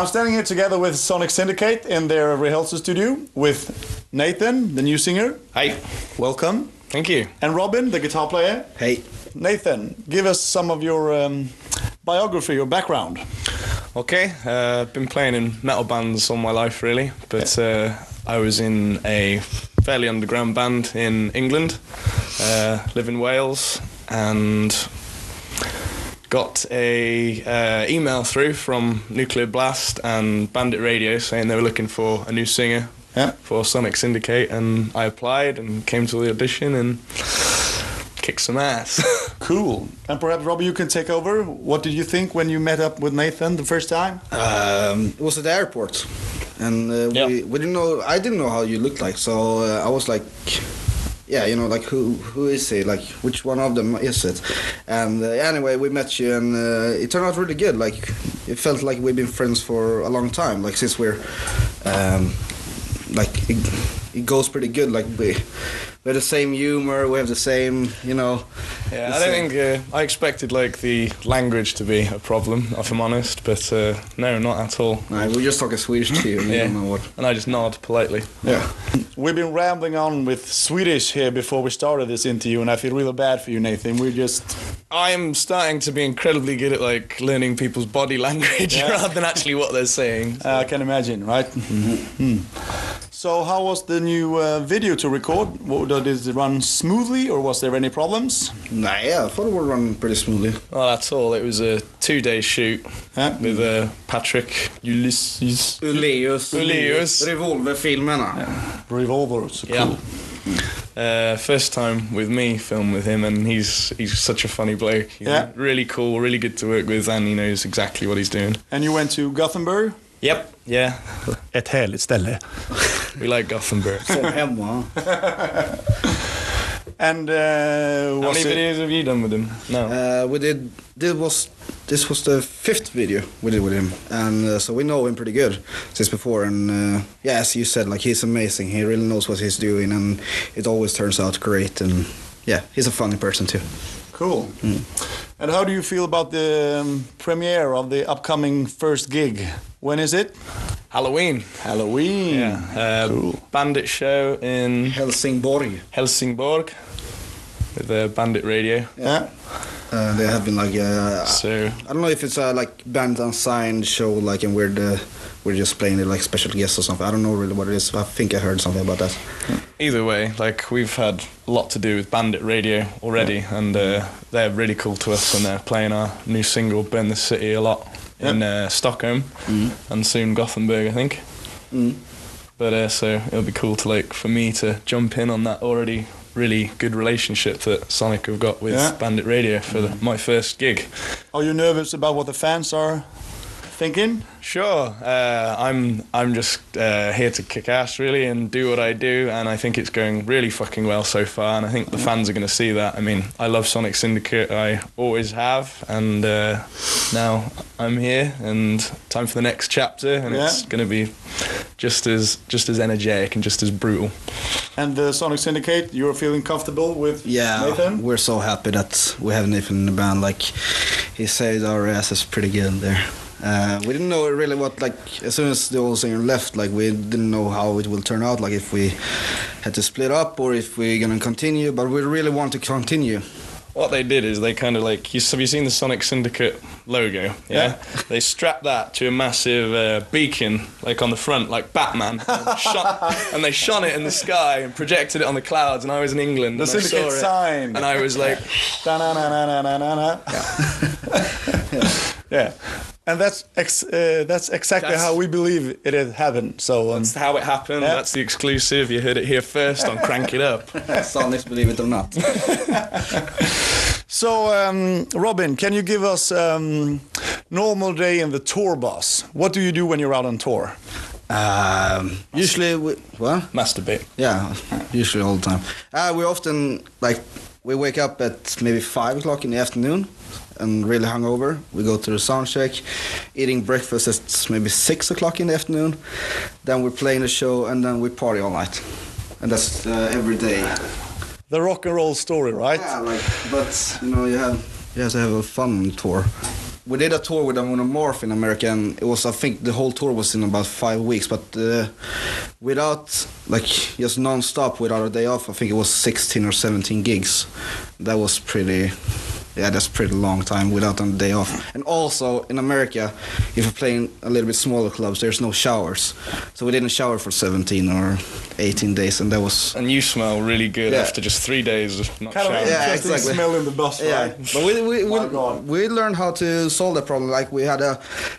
I'm standing here together with Sonic Syndicate in their rehearsal studio with Nathan, the new singer. Hey, Welcome. thank you. And Robin, the guitar player. Hey. Nathan, give us some of your um, biography, your background. Okay, uh, I've been playing in metal bands all my life, really, but uh, I was in a fairly underground band in England, uh, live in Wales, and got a uh, email through from Nuclear Blast and Bandit Radio saying they were looking for a new singer Yeah. for Sonic Syndicate, and I applied and came to the audition and kicked some ass. Cool. And perhaps, Robbie, you can take over. What did you think when you met up with Nathan the first time? Um, it was at the airport, and uh, Yeah. we, we didn't know. I didn't know how you looked like, so uh, I was like, yeah, you know, like who who is he? Like which one of them is it? And uh, anyway, we met you, and uh, it turned out really good. Like it felt like we've been friends for a long time. Like since we're, um, like it, it goes pretty good. Like we. We have the same humor. We have the same, you know. Yeah, I don't think uh, I expected like the language to be a problem, if I'm honest, but uh, no, not at all. Nah, we're just talking Swedish to you. Yeah. don't know what. And I just nod politely. Yeah. We've been rambling on with Swedish here before we started this interview, and I feel really bad for you, Nathan. We're just I'm starting to be incredibly good at like learning people's body language Yeah. rather than actually what they're saying. I can imagine, right? Hmm. So, how was the new uh, video to record? What, did it run smoothly, or was there any problems? Nah, yeah, I thought it would run pretty smoothly. Well, that's all. It was a two-day shoot Yeah. with uh, Patrick Ulysses. Ullaeus. Ullaeus. Revolverfilmerna. Revolver, so cool. Yeah. Uh, first time with me film with him, and he's he's such a funny bloke. He's Yeah. really cool, really good to work with, and he knows exactly what he's doing. And you went to Gothenburg? Yep. Yeah. Ett härligt ställe. We like Gothenburg. Som hemma. And uh, How many it? videos have you done with him? No. Uh, we did. This was this was the fifth video we did with him, and uh, so we know him pretty good since before. And uh, yeah, as you said, like he's amazing. He really knows what he's doing, and it always turns out great. And yeah, he's a funny person too. Cool. And how do you feel about the um, premiere of the upcoming first gig? When is it? Halloween. Halloween. Yeah. Uh, Cool. Bandit show in Helsingborg. Helsingborg with the Bandit Radio. Yeah. Uh, they have been like uh, So I don't know if it's a like band unsigned show, like and we're the we're just playing it like special guests or something. I don't know really what it is. I think I heard something about that. either way, like we've had a lot to do with Bandit Radio already, and uh, they're really cool to us, and they're playing our new single "Burn the City" a lot in uh, Stockholm, and soon Gothenburg, I think. Mm. But uh, so it'll be cool to like for me to jump in on that already really good relationship that Sonic have got with Yeah. Bandit Radio for the, my first gig. Are you nervous about what the fans are thinking? Sure, uh, I'm I'm just uh, here to kick ass really and do what I do, and I think it's going really fucking well so far, and I think the fans are going to see that. I mean, I love Sonic Syndicate, I always have, and uh, now I'm here, and time for the next chapter, and it's going to be just as just as energetic and just as brutal. And the Sonic Syndicate, you're feeling comfortable with Yeah, Nathan? we're so happy that we have Nathan in the band. Like he said, our ass is pretty good there. Uh, we didn't know really what like as soon as the old singer left, like we didn't know how it will turn out. Like if we had to split up or if we're gonna continue, but we really want to continue. What they did is they kind of like you, have you seen the Sonic Syndicate logo? Yeah, Yeah. they strapped that to a massive uh, beacon like on the front, like Batman, and, shot, and they shone it in the sky and projected it on the clouds. And I was in England, The and I Syndicate saw it, sign. and I was like, Da-na-na-na-na-na-na. yeah. And that's ex- uh, that's exactly That's- how we believe it had happened. So um, "That's how it happened. Yeah. That's the exclusive. You heard it here first on Crank It Up." Sonics, believe it or not. So, um, Robin, can you give us um, normal day in the tour bus? What do you do when you're out on tour? Um, usually, we, what? Masturbate. Yeah, usually all the time. Uh, we often like we wake up at maybe five o'clock in the afternoon and really hungover. We go to the sound check, eating breakfast at maybe six o'clock in the afternoon. Then we're playing the show and then we party all night, and that's uh, every day. The rock and roll story, right? Yeah, like but you know you have you have to have a fun tour. we did a tour with Amorph in America, and it was I think the whole tour was in about five weeks. But uh, without like just non-stop without a day off, I think it was 16 or 17 gigs. That was pretty. Yeah, that's pretty long time without a day off. And also in America, if you're playing a little bit smaller clubs, there's no showers, so we didn't shower for 17 or 18 days, and that was And you smell really good Yeah. after just three days of not Kind of showering. Yeah, interesting exactly. smell in the bus, Yeah, right? but we we we, we learned how to solve that problem. Like we had a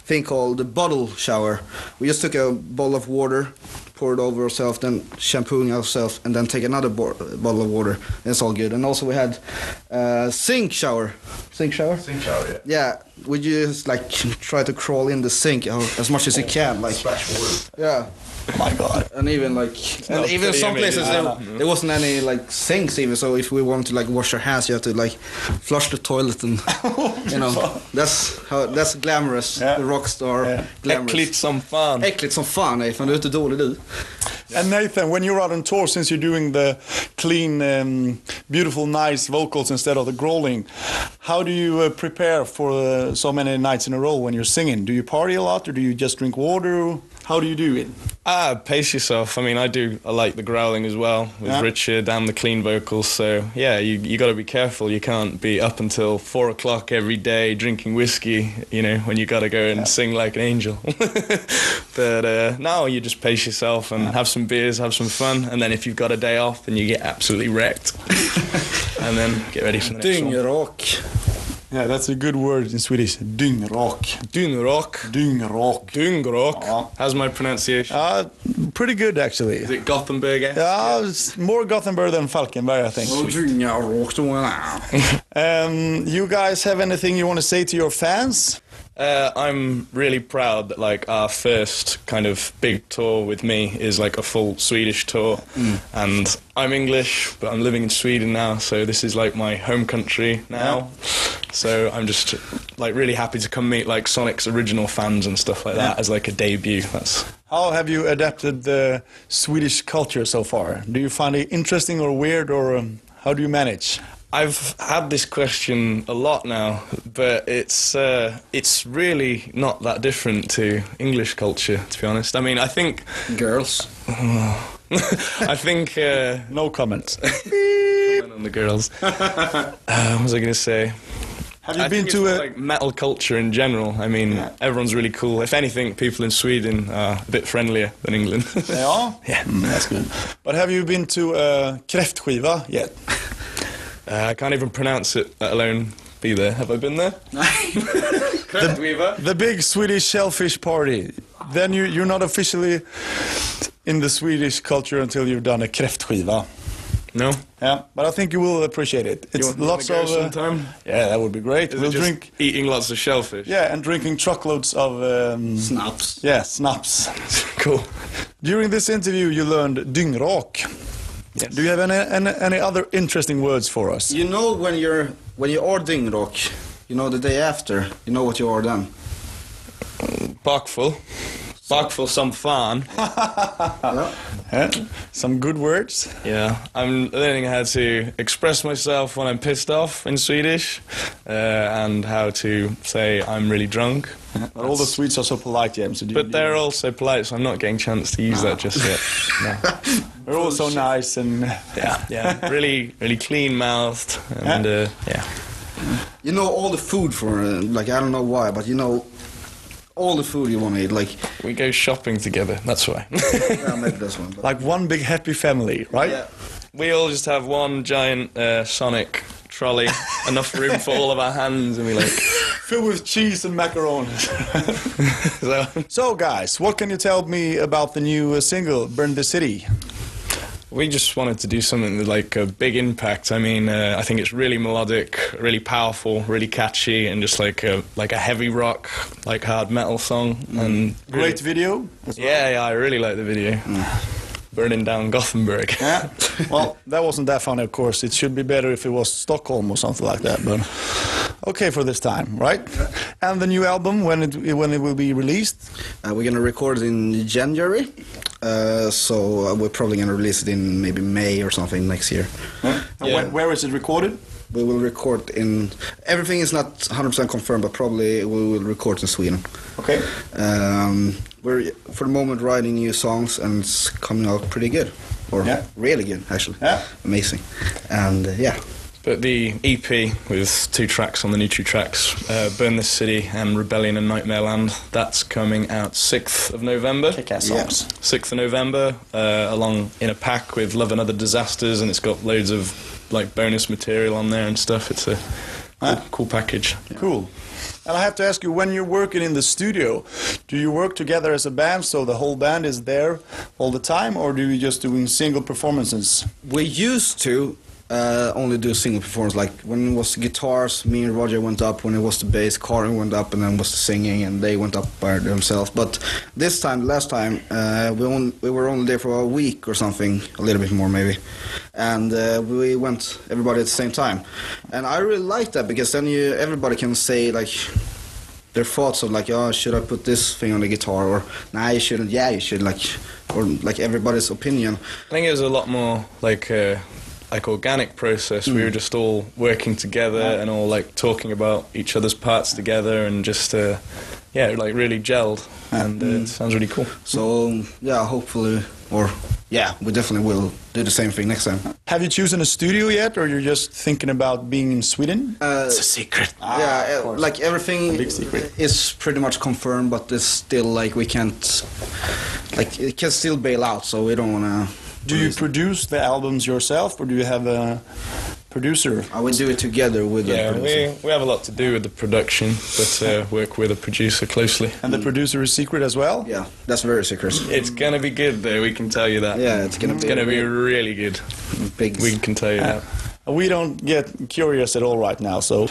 thing called the bottle shower. We just took a bottle of water, pour it over ourselves, then shampooing ourselves, and then take another bo- bottle of water. It's all good. And also we had uh, sink shower. Sink shower. Sink shower, yeah. Yeah, we just like try to crawl in the sink as much as you can. Like Splash water. yeah. My God. And even like, and even some image, places yeah. there, there wasn't any like sinks even. So if we wanted to like wash our hands, you have to like flush the toilet and you know that's how that's glamorous. Yeah. The rockstar Yeah. glamorous. Äckligt som fan. Äckligt som fan Nathan, du är inte dålig du. And Nathan, when you're out on tour, since you're doing the clean, um, beautiful, nice vocals instead of the growling, how do you uh, prepare for uh, so many nights in a row when you're singing? Do you party a lot, or do you just drink water? How do you do it? Ah, pace yourself. I mean, I do. I like the growling as well with Yeah. Richard and the clean vocals. So yeah, you you got to be careful. You can't be up until four o'clock every day drinking whiskey. You know, when you got to go and sing like an angel. but uh, now you just pace yourself and have some beers, have some fun, and then if you've got a day off, then you get absolutely wrecked, and then get ready for the next one. Dyngrak. Yeah, that's a good word in Swedish. Dyngrak. Dynrock. Dyngrak. Dyngrock. Ja. How's my pronunciation? Uh, pretty good actually. Is it Gothenburg? eh? Yeah, it's more Gothenburg than Falkenberg, I think. Dyngrak. Um, you guys have anything you want to say to your fans? Uh, I'm really proud that like our first kind of big tour with me is like a full Swedish tour, and I'm English, but I'm living in Sweden now, so this is like my home country now. So I'm just like really happy to come meet like Sonic's original fans and stuff like that Yeah. as like a debut. That's How have you adapted the Swedish culture so far? Do you find it interesting or weird, or um, how do you manage? I've had this question a lot now, but it's uh, it's really not that different to English culture, to be honest. I mean, I think Girls. I think. Uh, No comments. comment on the girls. uh, what was I going to say? Have you I been think to it's a? like metal culture in general. I mean, everyone's really cool. If anything, people in Sweden are a bit friendlier than England. Yeah, Yeah. Mm, that's good. But have you been to a kräftskiva yet? Uh, I can't even pronounce it, let alone be there. Have I been there? The big Swedish shellfish party. Then you you're not officially in the Swedish culture until you've done a kräftskiva. No. Yeah, but I think you will appreciate it. It's want- lots wanna go of. uh, sometime? yeah, that would be great. Is we'll it just drink. eating lots of shellfish. Yeah, and drinking truckloads of. Um, Snaps. yeah, snaps. cool. During this interview, you learned dyngrak. Yes. Do you have any, any any other interesting words for us? You know when you're when you are dyngrak, you know the day after, you know what you are then. Bakfull. Bakfull some fun. Yeah. Yeah, some good words. Yeah, I'm learning how to express myself when I'm pissed off in Swedish, uh, and how to say I'm really drunk. But all the Swedes are so polite, James. So But they're all so polite, so I'm not getting a chance to use that just yet. No. They're all so nice and. Yeah, yeah, really, really clean mouthed, and uh, yeah. You know all the food for uh, like I don't know why, but you know all the food you want to eat. Like We go shopping together. That's why. yeah, maybe this one. But, Like one big happy family, right? yeah. we all just have one giant uh, Sonic trolley, enough room for all of our hands, and we like. Filled with cheese and macaroni. So, so, guys, what can you tell me about the new uh, single, Burn the City? We just wanted to do something with like a big impact. I mean, uh, I think it's really melodic, really powerful, really catchy, and just like a like a heavy rock, like hard metal song. And Great really- video. as well. Yeah, yeah, I really like the video. Burning down Gothenburg. Yeah. Well, that wasn't that funny, of course. It should be better if it was Stockholm or something like that. But okay for this time, right? And the new album when it when it will be released? Uh, we're gonna record in January, uh, so uh, we're probably gonna release it in maybe May or something next year. And Yeah. when, where is it recorded? we will record in. Everything is not 100% confirmed, but probably we will record in Sweden. Okay. Um, we're for the moment writing new songs, and it's coming out pretty good, or Yeah. really good actually. Yeah. Amazing, and uh, yeah. But the EP with two tracks on the new two tracks, uh, Burn This City and Rebellion in Nightmare Land, that's coming out 6th of November. Kick-ass Yeah. 6th of November, uh, along in a pack with Love and Other Disasters, and it's got loads of like bonus material on there and stuff. It's a cool, Ah. cool package. Cool. And I have to ask you, when you're working in the studio, do you work together as a band, so the whole band is there all the time, or do you just doing single performances? We used to uh, only do single performance. Like when it was guitars, me and Roger went up. When it was the bass, Karin went up, and then was the singing, and they went up by themselves. But this time, last time, uh, we on, we were only there for a week or something, a little bit more maybe, and uh, we went everybody at the same time. And I really like that because then you everybody can say like their thoughts of like, oh, should I put this thing on the guitar or nah, you shouldn't. Yeah, you should like, or like everybody's opinion. I think it was a lot more like a like organic process. We were just all working together and all like talking about each other's parts together and just uh, yeah, like really gelled. And uh, it sounds really cool. So yeah, hopefully, or yeah, we definitely will do the same thing next time. Have you chosen a studio yet, or you're just thinking about being in Sweden? Uh, it's a secret. yeah, uh, like everything big secret. is pretty much confirmed, but it's still like we can't, like it can still bail out. So we don't wanna. Do you produce the albums yourself, or do you have a producer? I would do it together with the Yeah, producer. we, we have a lot to do with the production, but uh, work with a producer closely. And the producer is secret as well? Yeah, that's very secret. It's gonna be good though, we can tell you that. Yeah, it's gonna It's be gonna be really good. big. We can tell you that. We don't get curious at all right now, so.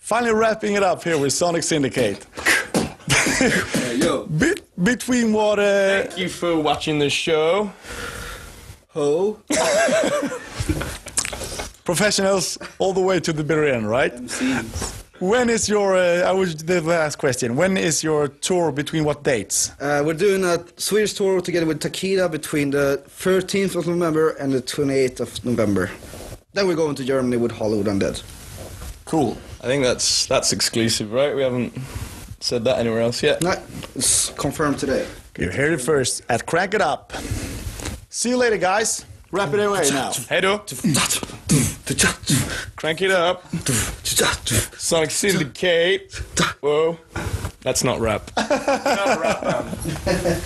Finally, wrapping it up here with Sonic Syndicate. Yo, Be- between what. Uh, Thank you for watching the show. ho. professionals all the way to the bitter end, right? When is your? Uh, I was the last question. When is your tour? Between what dates? Uh, we're doing a Swedish tour together with Takida between the 13th of November and the 28th of November. Then we're going to Germany with Hollywood Undead. Cool. I think that's that's exclusive, right? We haven't said that anywhere else yet. No, it's confirmed today. You heard it first at Crank It Up. See you later, guys. Wrap it away now. Hey, do crank it up. Sonic Syndicate. Whoa, that's not rap. not rap, man.